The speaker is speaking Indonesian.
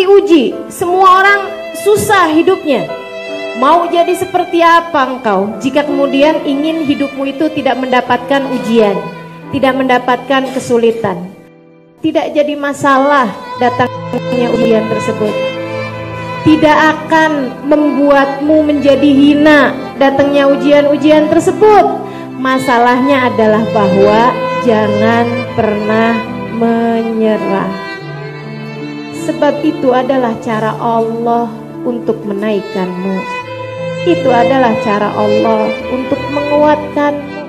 diuji, semua orang susah hidupnya. Mau jadi seperti apa engkau jika kemudian ingin hidupmu itu tidak mendapatkan ujian, tidak mendapatkan kesulitan? Tidak jadi masalah datangnya ujian tersebut. Tidak akan membuatmu menjadi hina datangnya ujian-ujian tersebut. Masalahnya adalah bahwa jangan pernah menyerah. Sebab itu adalah cara Allah untuk menaikkanmu. Itu adalah cara Allah untuk menguatkanmu.